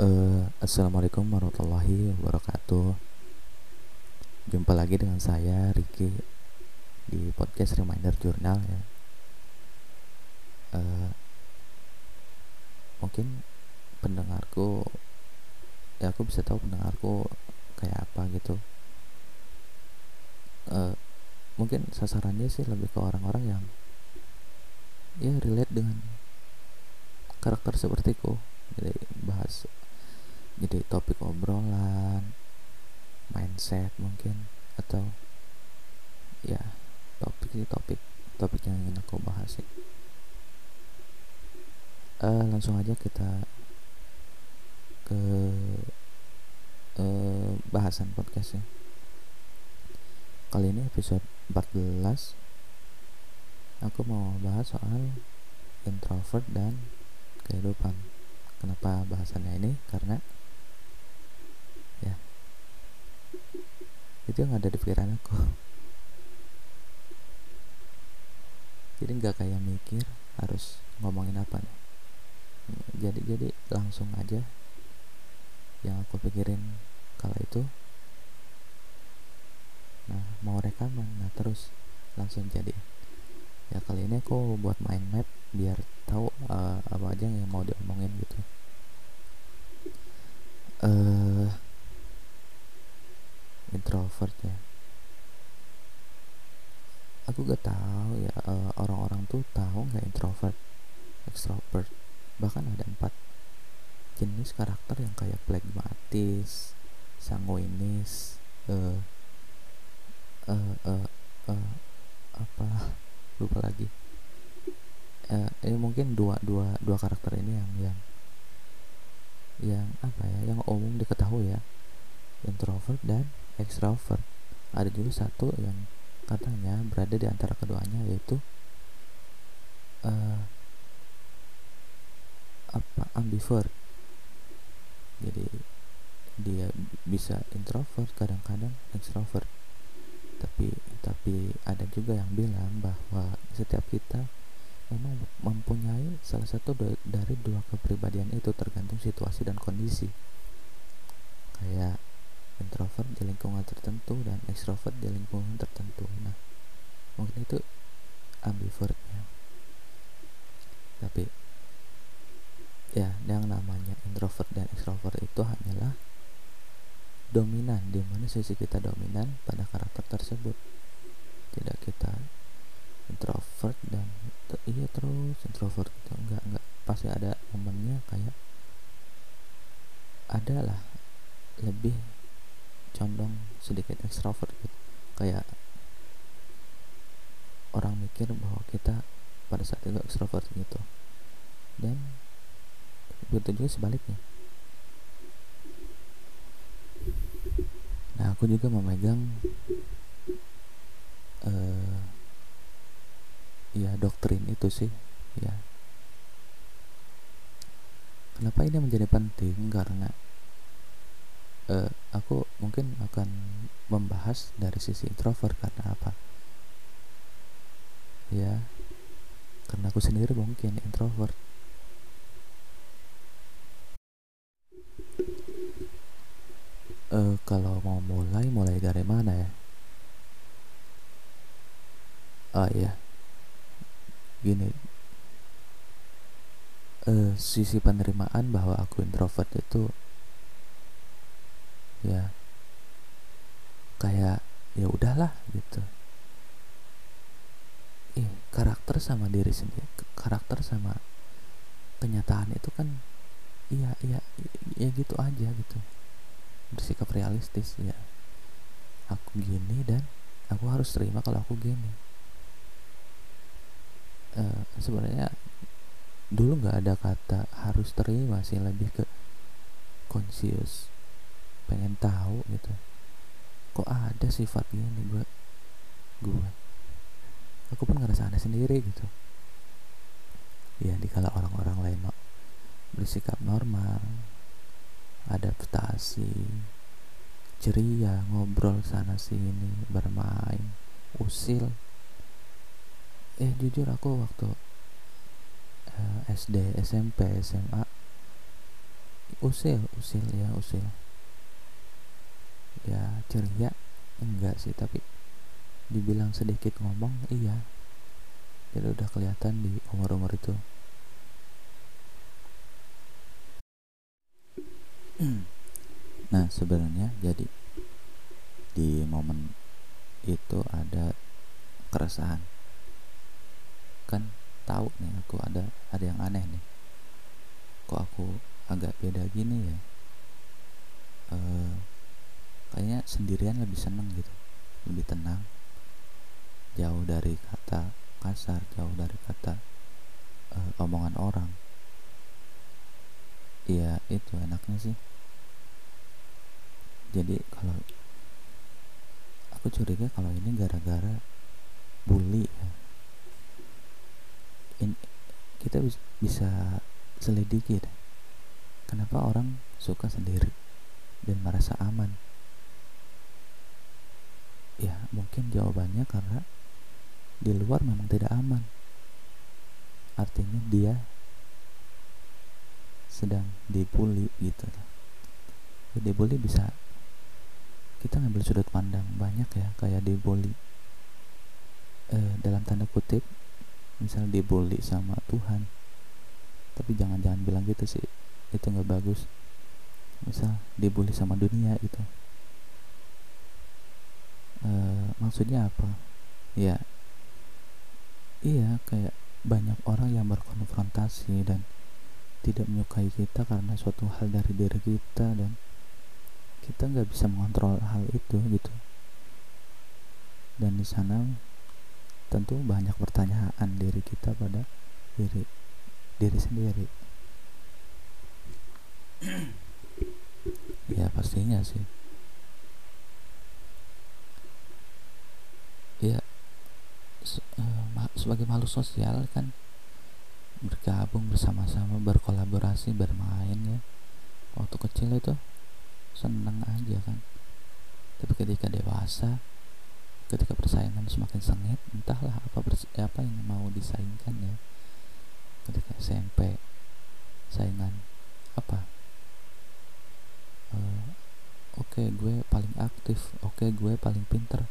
Uh, Assalamualaikum warahmatullahi wabarakatuh. Jumpa lagi dengan saya Riki Di podcast Reminder Journal ya. Uh, Mungkin pendengarku Ya aku bisa tahu pendengarku kayak apa gitu. Uh, Mungkin sasarannya sih lebih ke orang-orang yang Ya relate dengan karakter sepertiku. Jadi bahas jadi topik obrolan mindset mungkin atau ya topik sih topik topik yang ingin aku bahas sih. Uh, langsung aja kita ke uh, bahasan podcastnya kali ini episode 14 aku mau bahas soal introvert dan kehidupan. Kenapa bahasannya ini? Karena itu yang ada di pikiran aku. Jadi nggak kayak mikir harus ngomongin apa nih. Jadi jadi langsung aja yang aku pikirin kalau itu nah mau rekaman nah terus langsung jadi. Ya kali ini aku buat mind map biar tahu uh, apa aja yang mau diomongin gitu. Eh uh, introvert ya. Aku gak tahu ya uh, orang-orang tuh tahu nggak introvert extrovert? Bahkan ada empat jenis karakter yang kayak phlegmatis sanguinis uh, uh, uh, uh, apa lupa lagi. Uh, ini mungkin dua dua dua karakter ini yang yang yang apa ya yang umum diketahui ya introvert dan extrovert. Ada juga satu yang katanya berada di antara keduanya yaitu uh, apa ambivert. Jadi dia bisa introvert kadang-kadang extrovert. Tapi tapi ada juga yang bilang bahwa setiap kita memang mempunyai salah satu dari dua kepribadian itu tergantung situasi dan kondisi. Kayak introvert di lingkungan tertentu dan extrovert di lingkungan tertentu. Nah mungkin itu ambivertnya. Tapi ya yang namanya introvert dan extrovert itu hanyalah dominan di mana sisi kita dominan pada karakter tersebut. Tidak kita introvert dan iya terus introvert itu enggak enggak. Pasti ada momennya kayak adalah lebih condong sedikit ekstrovert gitu. Kayak orang mikir bahwa kita pada saat itu ekstrovert gitu. Dan begitu juga sebaliknya. Nah aku juga memegang uh, ya doktrin itu sih ya. Kenapa ini menjadi penting? Karena uh, aku mungkin akan membahas dari sisi introvert karena apa? Ya karena aku sendiri mungkin introvert. Uh, kalau mau mulai mulai dari mana ya? Ah uh, ya gini. Uh, sisi penerimaan bahwa aku introvert itu ya. Kayak ya udahlah gitu. Eh karakter sama diri sendiri karakter sama kenyataan itu kan iya iya ya gitu aja gitu. Bersikap realistis ya. Aku gini dan aku harus terima kalau aku gini. Uh, sebenarnya dulu nggak ada kata harus terima sih lebih ke conscious pengen tahu gitu. Kok ada sifat gini gue gue aku pun ngerasa aneh sendiri gitu. Ya dikala orang-orang lain bersikap normal adaptasi ceria ngobrol sana sini bermain usil. Eh jujur aku waktu eh, SD SMP SMA usil usil ya usil ya ceria? Enggak sih tapi dibilang sedikit ngomong iya. Jadi udah kelihatan di umur-umur itu. Nah sebenarnya jadi di momen itu ada keresahan. Kan tahu nih aku ada ada yang aneh nih. Kok aku agak beda gini ya? E, kayaknya sendirian lebih seneng gitu. Lebih tenang. Jauh dari kata kasar jauh dari kata e, omongan orang. Iya itu enaknya sih. Jadi kalau aku curiga kalau ini gara-gara bully ya. In, kita bisa selidiki deh. Kenapa orang suka sendiri dan merasa aman ya mungkin jawabannya karena di luar memang tidak aman. Artinya dia sedang dibully gitu ya, dibully bisa kita ngambil sudut pandang banyak ya kayak dibully eh, dalam tanda kutip misal dibully sama Tuhan. Tapi jangan jangan bilang gitu sih itu nggak bagus. Misal dibully sama dunia gitu e, maksudnya apa? Ya iya kayak banyak orang yang berkonfrontasi dan tidak menyukai kita karena suatu hal dari diri kita dan kita nggak bisa mengontrol hal itu gitu. Dan di sana tentu banyak pertanyaan diri kita pada diri diri sendiri. Ya pastinya sih ya se uh, sebagai makhluk sosial kan bergabung bersama-sama berkolaborasi bermain ya. Waktu kecil itu senang aja kan. Tapi ketika dewasa ketika persaingan semakin sengit entahlah apa apa yang mau disaingkan ya. Ketika SMP saingan apa? Uh, oke okay, gue paling aktif oke okay, gue paling pinter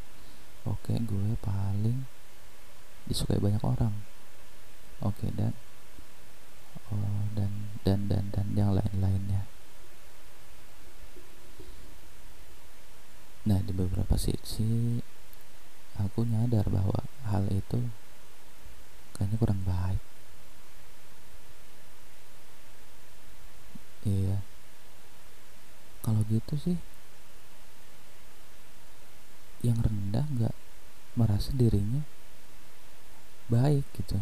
oke gue paling disukai banyak orang. Oke dan oh, dan dan dan dan yang lain-lainnya. Nah di beberapa sisi aku nyadar bahwa hal itu kayaknya kurang baik. Iya. Kalau gitu sih yang rendah nggak merasa dirinya baik gitu.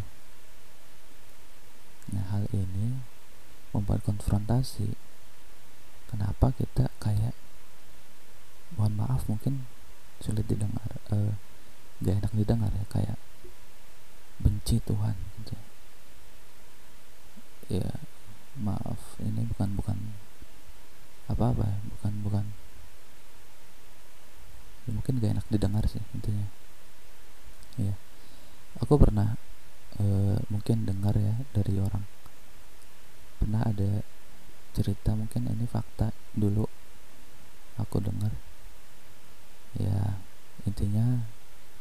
Nah hal ini membuat konfrontasi. Kenapa kita kayak mohon maaf mungkin sulit didengar uh, gak enak didengar ya kayak benci Tuhan gitu. Ya maaf ini bukan bukan apa apa ya bukan bukan ya mungkin gak enak didengar sih intinya. Ya aku pernah e, mungkin dengar ya dari orang. Pernah ada cerita mungkin ini fakta dulu aku dengar. Ya intinya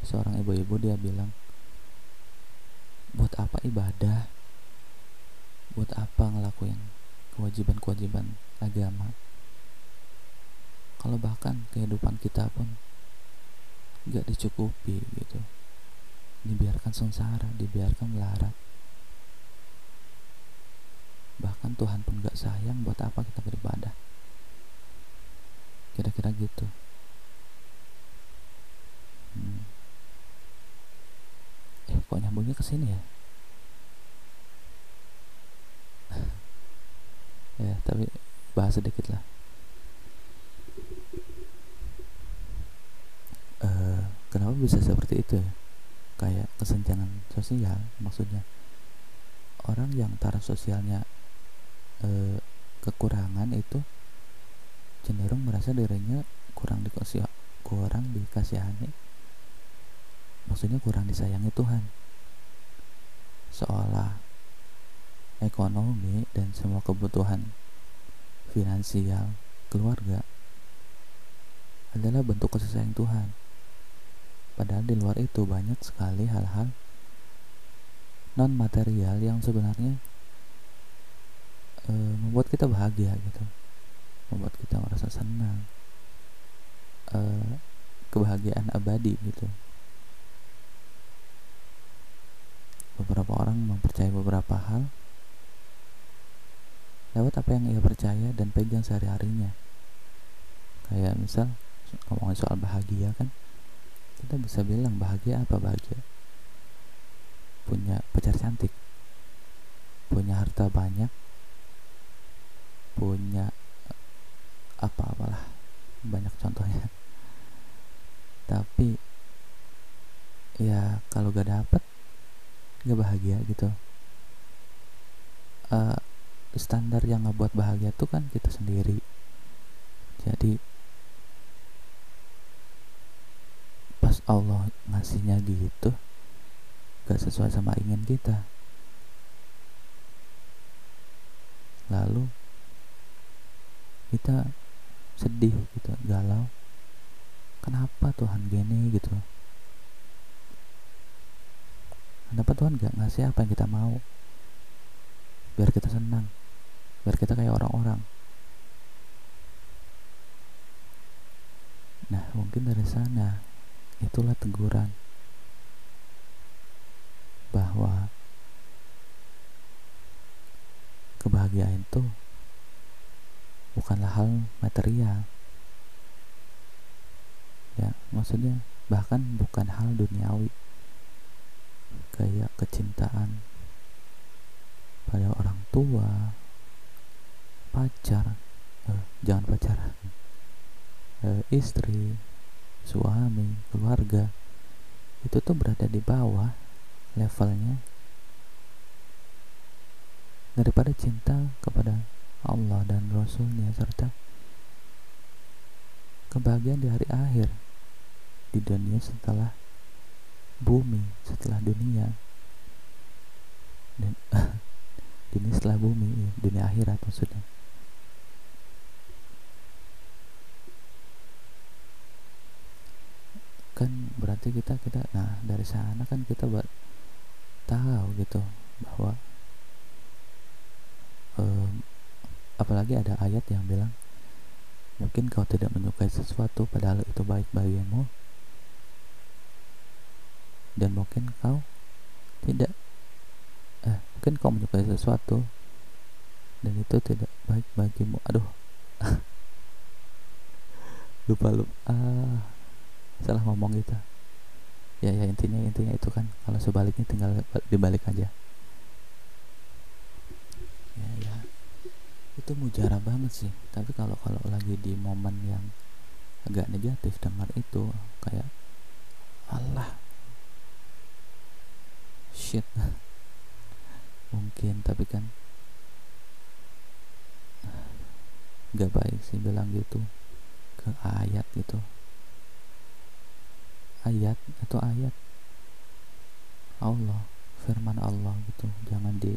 seorang ibu-ibu dia bilang buat apa ibadah? Buat apa ngelakuin kewajiban-kewajiban agama? Kalau bahkan kehidupan kita pun gak dicukupi gitu. Dibiarkan sengsara dibiarkan melarat. Bahkan Tuhan pun gak sayang buat apa kita beribadah. Kira-kira gitu. Hmm. eh kok nyambungnya ke sini ya? Ya tapi bahas sedikit lah uh, kenapa bisa seperti itu ya. Kayak kesenjangan sosial maksudnya. Orang yang taraf sosialnya uh, kekurangan itu cenderung merasa dirinya kurang dikasih kurang dikasihani. Maksudnya kurang disayangi Tuhan. Seolah ekonomi dan semua kebutuhan finansial, keluarga adalah bentuk kasih sayang Tuhan. Padahal di luar itu banyak sekali hal-hal non material yang sebenarnya e, membuat kita bahagia gitu, membuat kita merasa senang, e, kebahagiaan abadi gitu. Beberapa orang mempercayai beberapa hal lewat apa yang ia percaya dan pegang sehari-harinya. Kayak misal ngomongin soal bahagia kan, kita bisa bilang bahagia apa bahagia? Punya pacar cantik, punya harta banyak, punya apa-apalah banyak contohnya. Tapi ya kalau gak dapet gak bahagia gitu uh, standar yang ngebuat bahagia tuh kan kita sendiri jadi pas Allah ngasihnya gitu gak sesuai sama ingin kita. Lalu kita sedih gitu galau. Kenapa Tuhan gini gitu? Kenapa Tuhan gak ngasih apa yang kita mau? Biar kita senang biar kita kayak orang-orang. Nah mungkin dari sana itulah teguran bahwa kebahagiaan itu bukanlah hal material. Ya maksudnya bahkan bukan hal duniawi. Kayak kecintaan pada orang tua pacar eh, jangan pacaran eh, istri suami keluarga itu tuh berada di bawah levelnya. Daripada cinta kepada Allah dan Rasulnya serta kebahagiaan di hari akhir di dunia setelah bumi setelah dunia. Dan dunia setelah bumi ya, dunia akhirat maksudnya kan berarti kita kita nah dari sana kan kita tahu gitu bahwa um, apalagi ada ayat yang bilang mungkin kau tidak menyukai sesuatu padahal itu baik bagimu dan mungkin kau tidak eh mungkin kau menyukai sesuatu dan itu tidak baik bagimu. Aduh. Lupa lupa. Ah salah ngomong gitu ya ya intinya intinya itu kan. Kalau sebaliknya tinggal dibalik aja. Ya ya. Itu mujarab banget sih. Tapi kalau kalau lagi di momen yang agak negatif dengar itu kayak Allah shit. Mungkin tapi kan gak baik sih bilang gitu ke ayat gitu ayat atau ayat. Allah firman Allah gitu. Jangan di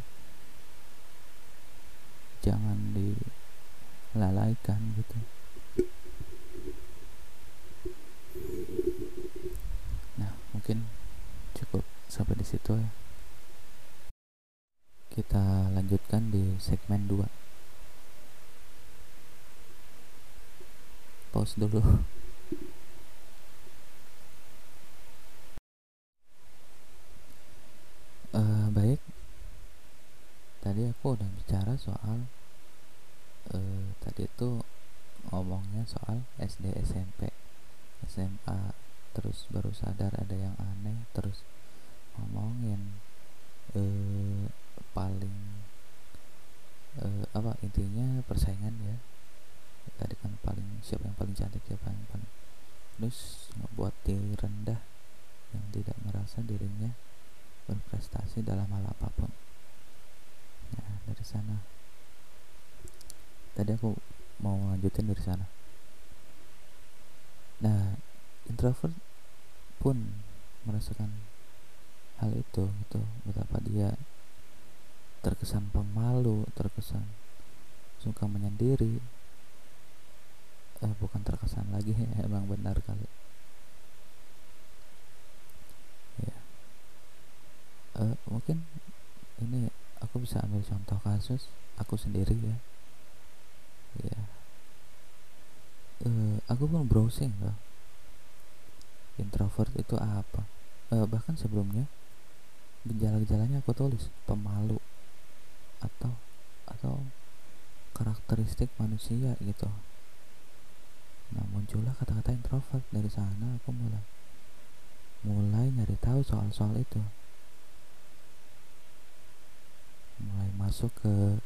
jangan dilalaikan gitu. Nah mungkin cukup sampai di situ ya. Kita lanjutkan di segmen 2 pause dulu uh, baik tadi aku udah bicara soal uh, tadi itu ngomongnya soal SD SMP SMA terus baru sadar ada yang aneh terus ngomongin uh, paling uh, apa intinya persaingan ya. Tadi kan paling siapa yang paling cantik siapa yang paling terus ngebuat diri rendah yang tidak merasa dirinya berprestasi dalam hal apa pun nah dari sana. Tadi aku mau lanjutin dari sana. Nah introvert pun merasakan hal itu gitu. Betapa dia terkesan pemalu terkesan suka menyendiri. Eh, bukan terkesan lagi emang benar kali. Ya. Eh, mungkin ini bisa ambil contoh kasus aku sendiri ya. Ya eh, aku pun browsing loh. Introvert itu apa? Eh, bahkan sebelumnya gejala-gejalanya aku tulis pemalu atau atau karakteristik manusia gitu. Nah muncullah kata-kata introvert dari sana aku mulai mulai nyari tahu soal-soal itu mulai masuk ke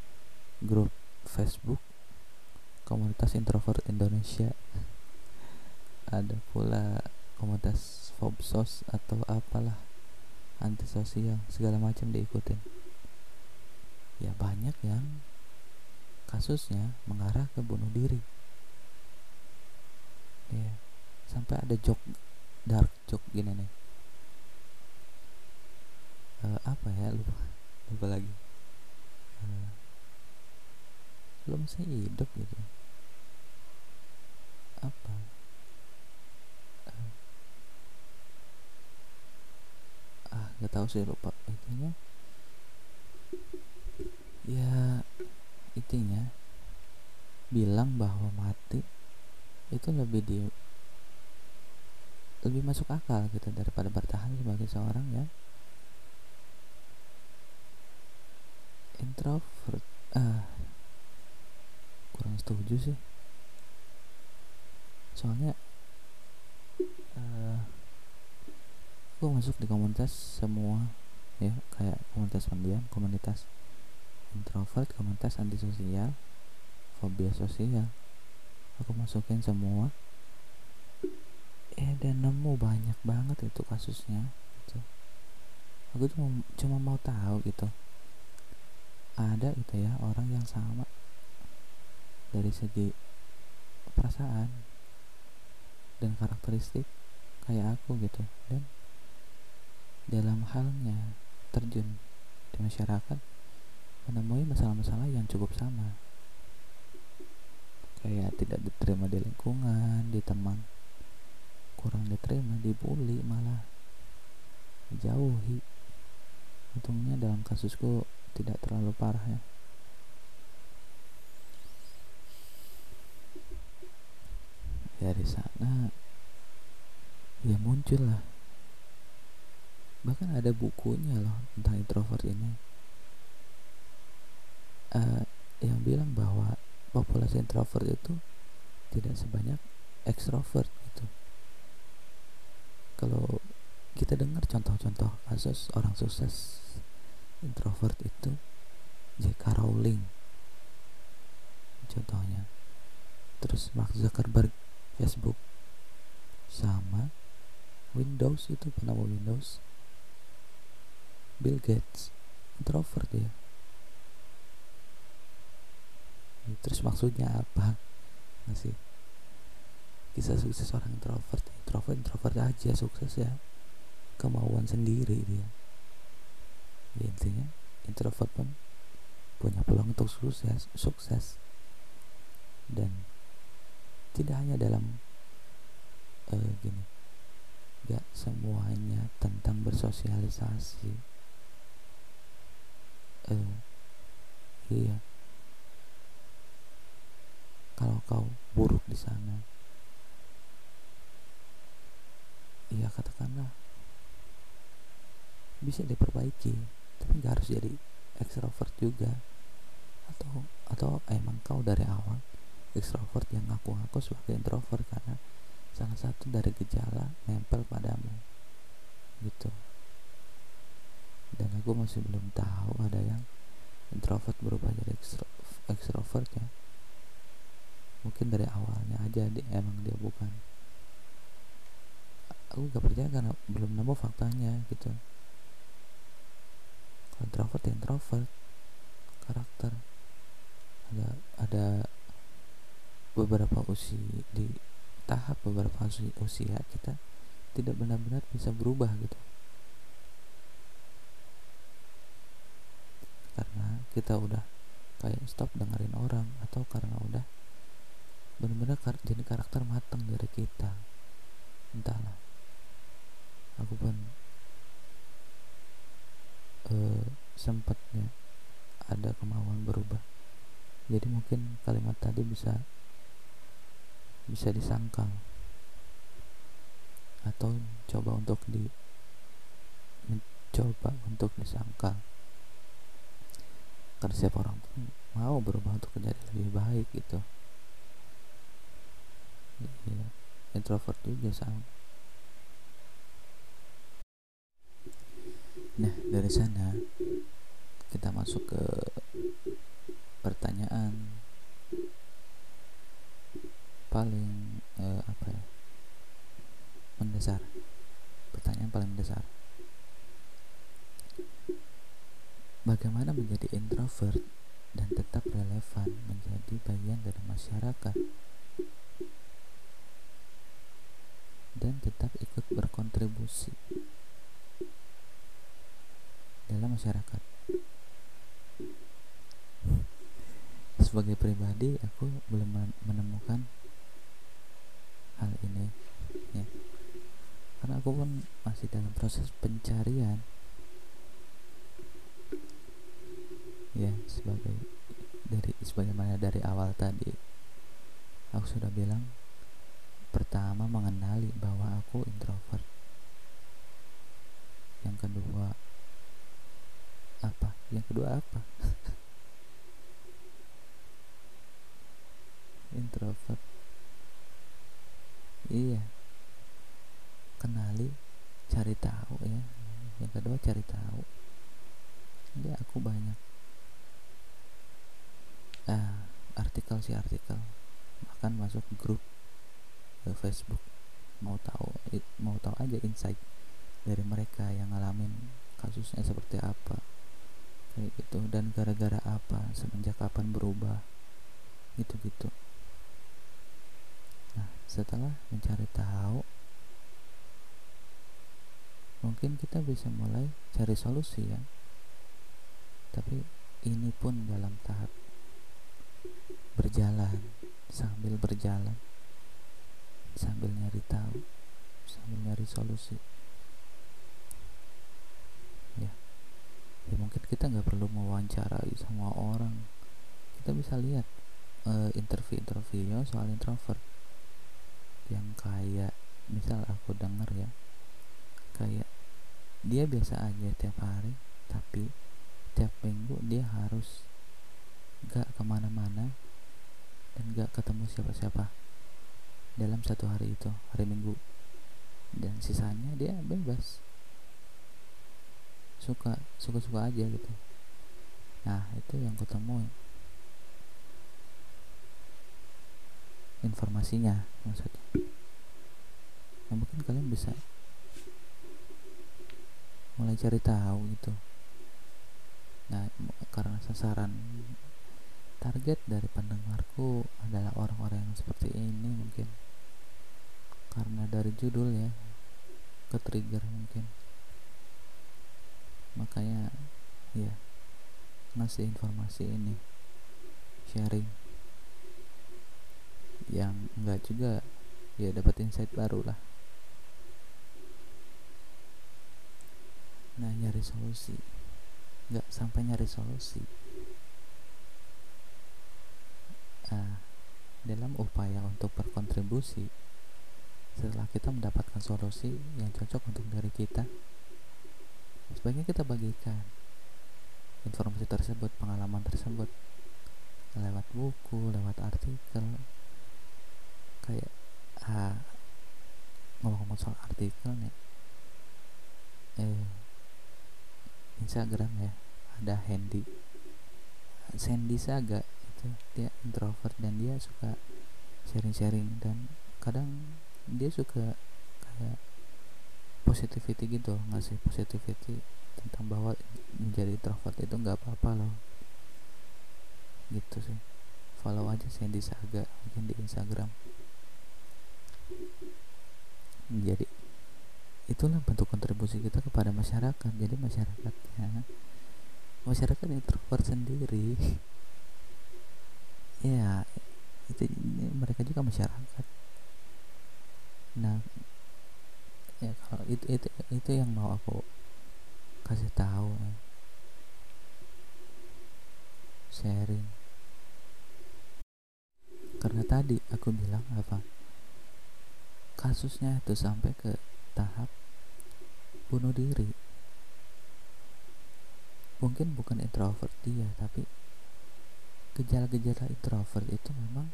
grup Facebook komunitas introvert Indonesia. Ada pula komunitas Fobsos atau apalah antisosial segala macam diikutin. Ya banyak yang kasusnya mengarah ke bunuh diri. Ya sampai ada joke dark joke gini nih. Uh, apa ya? Lupa lupa lagi belum saya hidup gitu. Apa? Uh, ah nggak tahu sih lupa intinya ya intinya bilang bahwa mati itu lebih di lebih masuk akal gitu daripada bertahan sebagai seorang ya introvert ah kurang setuju sih. Soalnya uh, aku masuk di komunitas semua ya kayak komunitas pendiam komunitas introvert komunitas antisosial fobia sosial. Aku masukin semua. Eh dan nemu banyak banget itu kasusnya gitu. aku cuma cuma mau tahu gitu ada gitu ya orang yang sama. Dari segi perasaan dan karakteristik kayak aku gitu. Dan dalam halnya terjun di masyarakat menemui masalah-masalah yang cukup sama. Kayak tidak diterima di lingkungan di teman kurang diterima dibully malah dijauhi. Untungnya dalam kasusku tidak terlalu parah ya. Dari sana ya muncul lah. Bahkan ada bukunya loh tentang introvert ini. Uh, yang bilang bahwa populasi introvert itu tidak sebanyak ekstrovert gitu. Kalau kita dengar contoh-contoh kasus orang sukses introvert itu J.K. Rowling. Contohnya. Terus Mark Zuckerberg Facebook. Sama Windows itu penama Windows. Bill Gates introvert ya terus maksudnya apa? Masih kisah sukses orang introvert. Introvert introvert aja sukses ya. Kemauan sendiri dia ya, intinya introvert pun punya peluang untuk sukses sukses. Dan tidak hanya dalam uh, gini gak semuanya tentang bersosialisasi. Uh, iya. Kalau kau buruk di sana ya katakanlah bisa diperbaiki nggak harus jadi extrovert juga. Atau atau emang kau dari awal extrovert yang ngaku-ngaku sebagai introvert karena salah satu dari gejala nempel padamu. Gitu. Dan aku masih belum tahu ada yang introvert berubah jadi extrovert ya. Mungkin dari awalnya aja dia, emang dia bukan. Aku gak percaya karena belum nemu faktanya gitu introvert introvert. Karakter. Ada ada beberapa usia di tahap beberapa usia kita tidak benar-benar bisa berubah gitu. Karena kita udah kayak stop dengerin orang atau karena udah benar-benar kar jadi karakter matang dari kita. Entahlah. Aku pun uh, sempatnya ada kemauan berubah. Jadi mungkin kalimat tadi bisa bisa disangkal. Atau coba untuk di mencoba untuk disangkal. Karena siapa orang pun mau berubah untuk menjadi lebih baik gitu. Ya, introvert juga sama nah dari sana kita masuk ke pertanyaan paling eh, apa ya mendasar. Pertanyaan paling mendasar. Bagaimana menjadi introvert dan tetap relevan menjadi bagian dari masyarakat? Dan tetap ikut berkontribusi dalam masyarakat. Sebagai pribadi, aku belum menemukan hal ini, ya, karena aku pun masih dalam proses pencarian ya sebagai dari sebagaimana dari awal tadi. Aku sudah bilang pertama mengenali bahwa aku introvert. Yang kedua yang kedua apa? Introvert. Iya. Kenali cari tahu ya. Yang kedua cari tahu. Ya aku banyak. Uh, artikel sih artikel. Bahkan masuk grup ke Facebook. Mau tahu mau tahu aja insight dari mereka yang ngalamin kasusnya seperti apa kayak gitu. Dan gara-gara apa? Semenjak kapan berubah? Gitu-gitu. Nah setelah mencari tahu mungkin kita bisa mulai cari solusi ya. Tapi ini pun dalam tahap berjalan sambil berjalan sambil nyari tahu sambil nyari solusi. Ya ya mungkin kita nggak perlu mewawancarai semua orang. Kita bisa lihat uh, interview-interview soal introvert. Yang kayak misal aku dengar ya kayak dia biasa aja tiap hari tapi tiap minggu dia harus gak ke mana-mana dan gak ketemu siapa-siapa dalam satu hari itu hari minggu. Dan sisanya dia bebas suka suka suka aja gitu. Nah itu yang ketemu informasinya maksudnya. Nah, mungkin kalian bisa mulai cari tahu gitu. Nah karena sasaran target dari pendengarku adalah orang-orang yang seperti ini mungkin. Karena dari judul ya ke trigger mungkin makanya ya ngasih informasi ini sharing. Yang enggak juga ya dapat insight baru lah. Nah nyari solusi. Nggak sampai nyari solusi. Uh, dalam upaya untuk berkontribusi setelah kita mendapatkan solusi yang cocok untuk diri kita sebaiknya kita bagikan informasi tersebut pengalaman tersebut lewat buku lewat artikel. Kayak ah, ngomong-ngomong soal artikel nih. Eh Instagram ya ada Handy. Sandy Saga gitu dia introvert dan dia suka sharing-sharing dan kadang dia suka kayak positivity gitu ngasih positivity tentang bahwa menjadi introvert itu nggak apa-apa loh. Gitu sih. Follow aja Sandy Saga mungkin di Instagram. Jadi itulah bentuk kontribusi kita kepada masyarakat. Jadi masyarakatnya masyarakat introvert sendiri. Ya itu mereka juga masyarakat. Nah ya kalau itu itu itu yang mau aku kasih tahu ya. sharing. Karena tadi aku bilang apa? Kasusnya itu sampai ke tahap bunuh diri. Mungkin bukan introvert dia tapi gejala-gejala introvert itu memang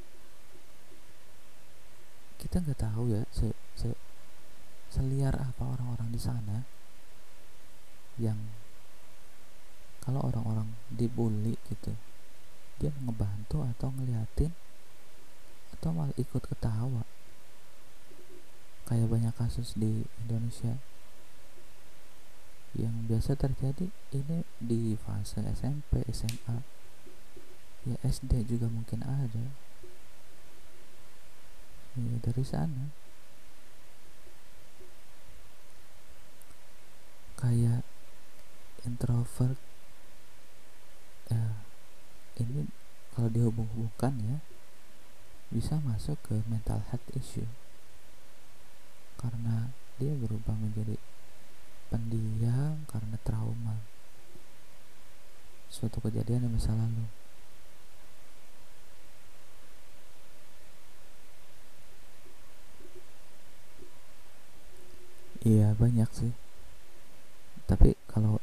kita nggak tahu ya se, se seliar apa orang-orang di sana yang kalau orang-orang dibully gitu dia ngebantu atau ngeliatin atau malah ikut ketawa. Kayak banyak kasus di Indonesia yang biasa terjadi ini di fase SMP, SMA ya SD juga mungkin ada. Ya dari sana kayak introvert ya ini kalau dihubung-hubungkan ya bisa masuk ke mental health issue. Karena dia berubah menjadi pendiam karena trauma suatu kejadian di masa lalu. Iya banyak sih tapi kalau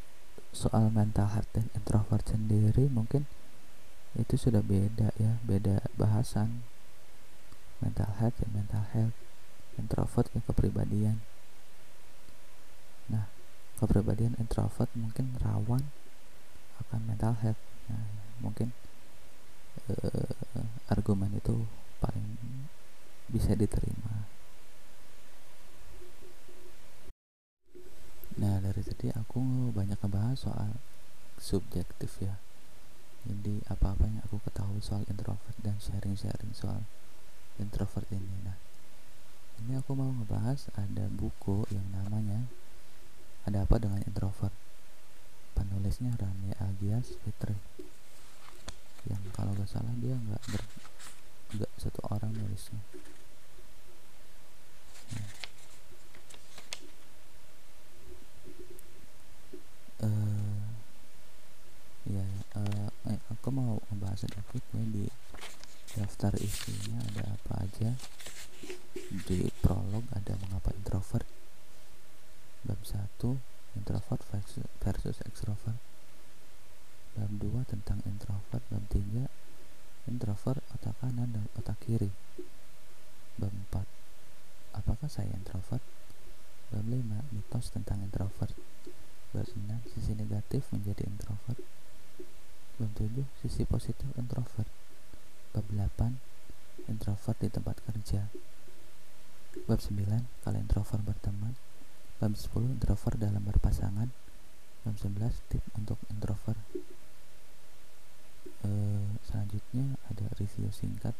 soal mental health dan introvert sendiri mungkin itu sudah beda ya beda bahasan. Mental health dan mental health. Introvert ke kepribadian. Nah kepribadian introvert mungkin rawan akan mental health. Nah, mungkin uh, argumen itu paling bisa diterima nah dari tadi aku banyak ngebahas soal subjektif ya. Jadi apa-apa yang aku ketahui soal introvert dan sharing-sharing soal introvert ini. Nah ini aku mau ngebahas ada buku yang namanya ada apa dengan introvert? Penulisnya Rani Agias Fitri. Yang kalau gak salah dia nggak ber nggak satu orang nulisnya. Nah. Ya uh, eh, aku mau ngebahas sedikit ya di daftar isinya ada apa aja? Di prolog ada mengapa introvert? Bab 1 introvert versus, extrovert. Bab 2 tentang introvert. Bab 3 introvert otak kanan dan otak kiri. Bab 4 apakah saya introvert? Bab 5 mitos tentang introvert. Bab 6 sisi negatif menjadi introvert. bab 7 sisi positif introvert bab 8 introvert di tempat kerja Bab 9. Kalau introvert berteman. Bab 10. Introvert dalam berpasangan. Bab 11. Tip untuk introvert. E, selanjutnya ada review singkat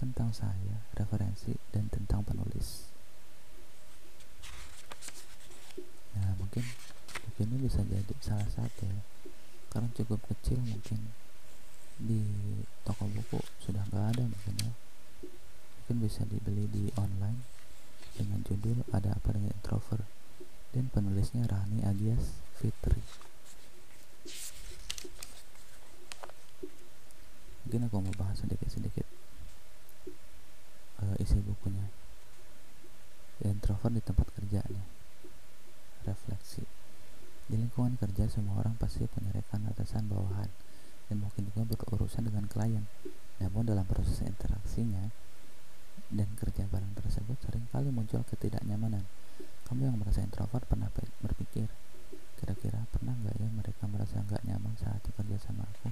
tentang saya, referensi, dan tentang penulis. Nah, mungkin buku ini bisa jadi salah satu ya. Karena cukup kecil mungkin di toko buku sudah nggak ada mungkin ya mungkin bisa dibeli di online dengan judul Ada Apa Dengan Introvert dan penulisnya Rani Agias Fitri mungkin aku mau bahas sedikit-sedikit uh, isi bukunya introvert di tempat kerja nih refleksi di lingkungan kerja semua orang pasti punya rekan atasan bawahan dan mungkin juga berurusan dengan klien namun dalam proses interaksinya dan kerja bareng tersebut sering kali muncul ketidaknyamanan. Kamu yang merasa introvert pernah berpikir, kira-kira pernah nggak ya mereka merasa nggak nyaman saat bekerja sama aku?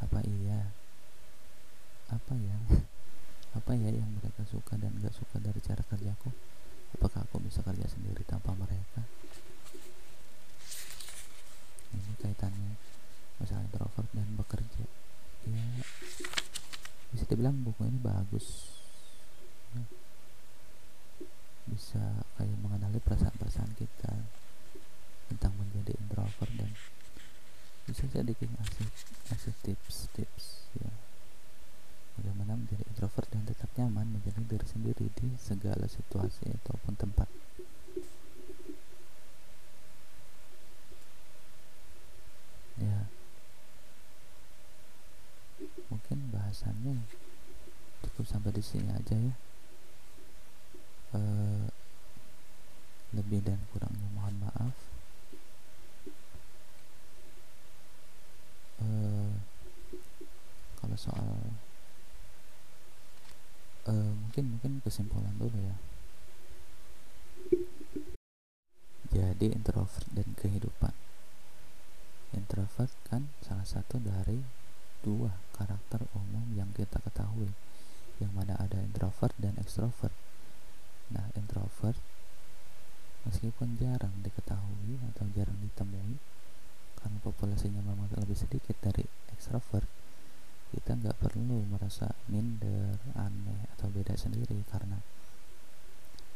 Apa iya? Apa ya? Apa ya yang mereka suka dan nggak suka dari cara kerjaku? Apakah aku bisa kerja sendiri tanpa mereka? ini kaitannya masalah introvert dan bekerja. Ya bisa dibilang buku ini bagus. Ya. bisa kayak mengenali perasaan-perasaan kita tentang menjadi introvert dan bisa jadi ngasih ngasih tips-tips ya. Bagaimana menjadi introvert dan tetap nyaman menjadi diri sendiri di segala situasi ataupun tempat. Ya. Mungkin bahasannya cukup sampai di sini aja ya. E, lebih dan kurangnya mohon maaf. E, kalau soal e, mungkin mungkin kesimpulan dulu ya. Jadi introvert dan kehidupan introvert kan salah satu dari dua karakter umum yang kita ketahui yang mana ada introvert dan extrovert. Nah introvert meskipun jarang diketahui atau jarang ditemui karena populasinya memang lebih sedikit dari extrovert kita nggak perlu merasa minder, aneh atau beda sendiri karena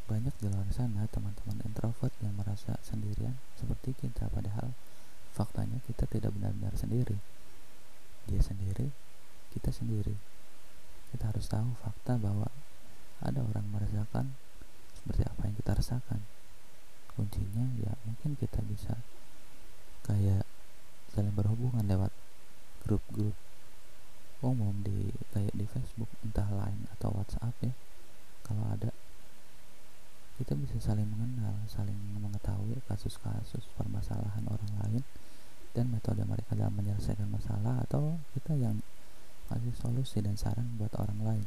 banyak di luar sana teman-teman introvert yang merasa sendirian seperti kita padahal faktanya kita tidak benar-benar sendiri dia sendiri kita sendiri kita harus tahu fakta bahwa ada orang merasakan seperti apa yang kita rasakan. Kuncinya ya mungkin kita bisa kayak saling berhubungan lewat grup-grup umum di kayak di Facebook entah lain atau WhatsApp ya. Kalau ada kita bisa saling mengenal saling mengetahui kasus-kasus permasalahan orang lain dan metode mereka dalam menyelesaikan masalah atau kita yang kasih solusi dan saran buat orang lain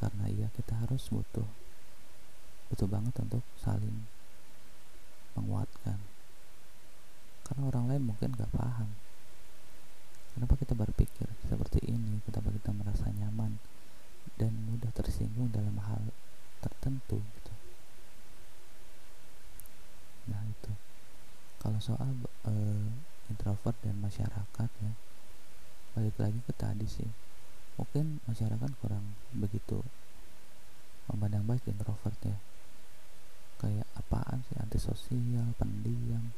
karena iya kita harus butuh butuh banget untuk saling menguatkan. Karena orang lain mungkin gak paham. Kenapa kita berpikir seperti ini? Kenapa kita merasa nyaman dan mudah tersinggung dalam hal tertentu gitu? Nah itu. Kalau soal uh, introvert dan masyarakat ya balik lagi ke tadi sih mungkin masyarakat kurang begitu memandang baik introvert ya. Kayak apaan sih antisosial pendiam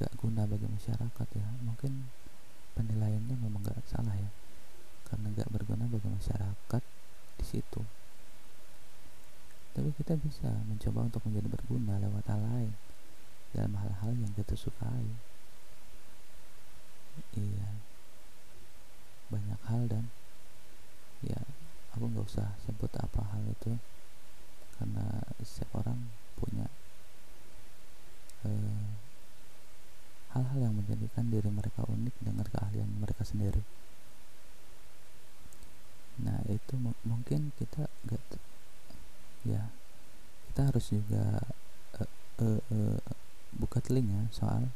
gak guna bagi masyarakat ya. Mungkin penilaiannya memang gak salah ya karena gak berguna bagi masyarakat di situ. Tapi kita bisa mencoba untuk menjadi berguna lewat hal lain dalam hal-hal yang kita sukai iya banyak hal dan ya aku nggak usah sebut apa hal itu karena setiap orang punya eh, hal-hal yang menjadikan diri mereka unik dengan keahlian mereka sendiri. Nah itu mungkin kita gak ya kita harus juga uh, uh, uh, buka telinga soal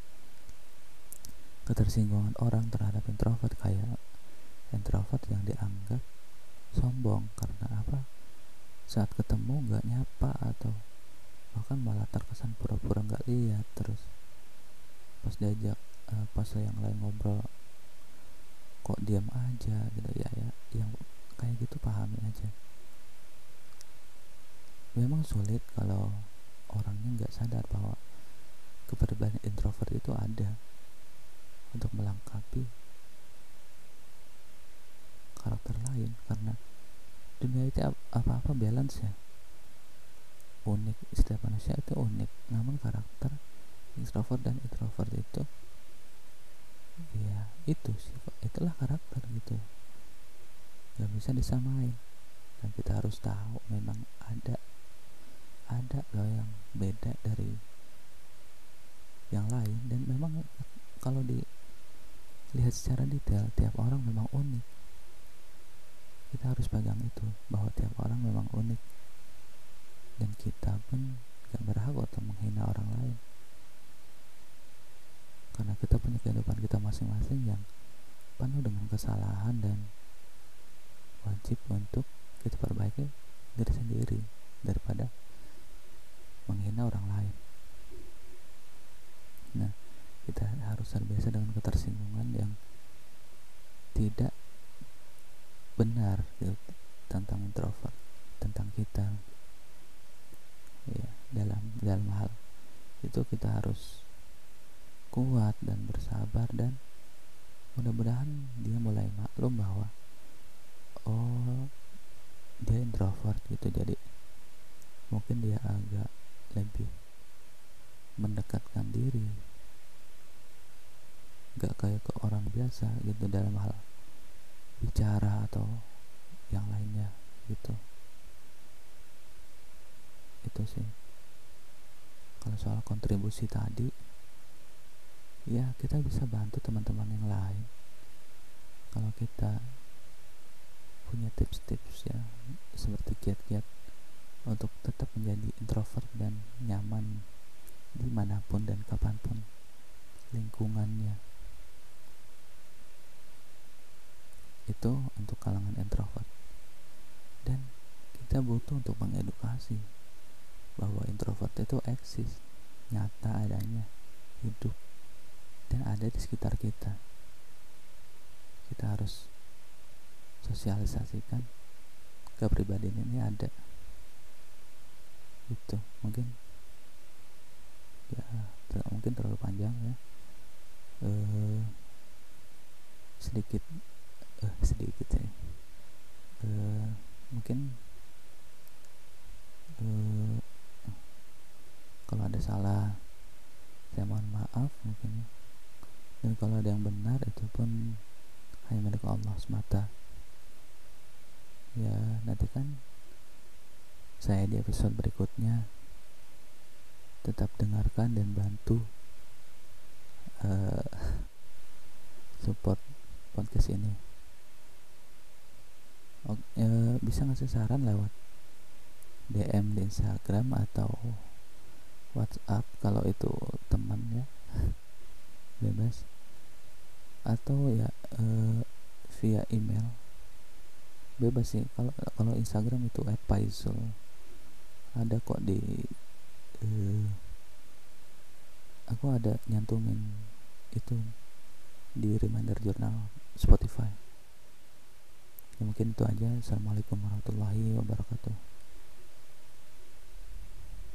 ketersinggungan orang terhadap introvert kayak introvert yang dianggap sombong karena apa? Saat ketemu nggak nyapa atau bahkan malah terkesan pura-pura nggak -pura lihat terus. Pas diajak uh, pas yang lain ngobrol kok diam aja? Gitu ya ya yang kayak gitu pahami aja. Memang sulit kalau orangnya nggak sadar bahwa kepribadian introvert itu ada untuk melengkapi karakter lain karena dunia itu apa-apa balance ya. Unik setiap manusia itu unik. Namun karakter introvert dan introvert itu ya itu sih itulah karakter gitu. Nggak bisa disamain. Dan kita harus tahu memang ada ada loh yang beda dari yang lain. Dan memang kalau dilihat secara detail tiap orang memang unik kita harus pegang itu bahwa tiap orang memang unik. Dan kita pun gak berhak untuk menghina orang lain. Karena kita punya kehidupan kita masing-masing yang penuh dengan kesalahan dan wajib untuk kita perbaiki diri sendiri daripada menghina orang lain. Nah, kita harus terbiasa dengan ketersinggungan yang tidak benar gitu, tentang introvert, tentang kita. Ya, dalam dalam hal itu kita harus kuat dan bersabar dan mudah-mudahan dia mulai maklum bahwa oh gitu. Jadi mungkin dia agak lebih mendekatkan diri. Gak kayak ke orang biasa gitu dalam hal bicara atau yang lainnya gitu. Itu sih. Kalau soal kontribusi tadi ya kita bisa bantu teman-teman yang lain. Kalau kita punya tips-tips ya seperti kiat-kiat untuk tetap menjadi introvert dan nyaman di mana pun dan kapan pun lingkungannya itu untuk kalangan introvert. Dan kita butuh untuk mengedukasi bahwa introvert itu eksis nyata adanya hidup dan ada di sekitar kita. Kita harus sosialisasikan kepribadian ini ada. Itu mungkin ya tidak mungkin terlalu panjang ya. Uh, sedikit uh, sedikit ya. Uh, mungkin uh, kalau ada salah saya mohon maaf mungkin. Dan kalau ada yang benar itu pun hanya milik Allah semata. Ya nanti kan saya di episode berikutnya tetap dengarkan dan bantu uh, support podcast ini oh, uh, bisa ngasih saran lewat DM di Instagram atau WhatsApp kalau itu teman ya. Bebas. Atau ya uh, via email. Bebas sih kalau kalau Instagram itu @paizul ada kok di uh, aku ada nyantumin itu di reminder jurnal Spotify ya mungkin itu aja. Assalamualaikum warahmatullahi wabarakatuh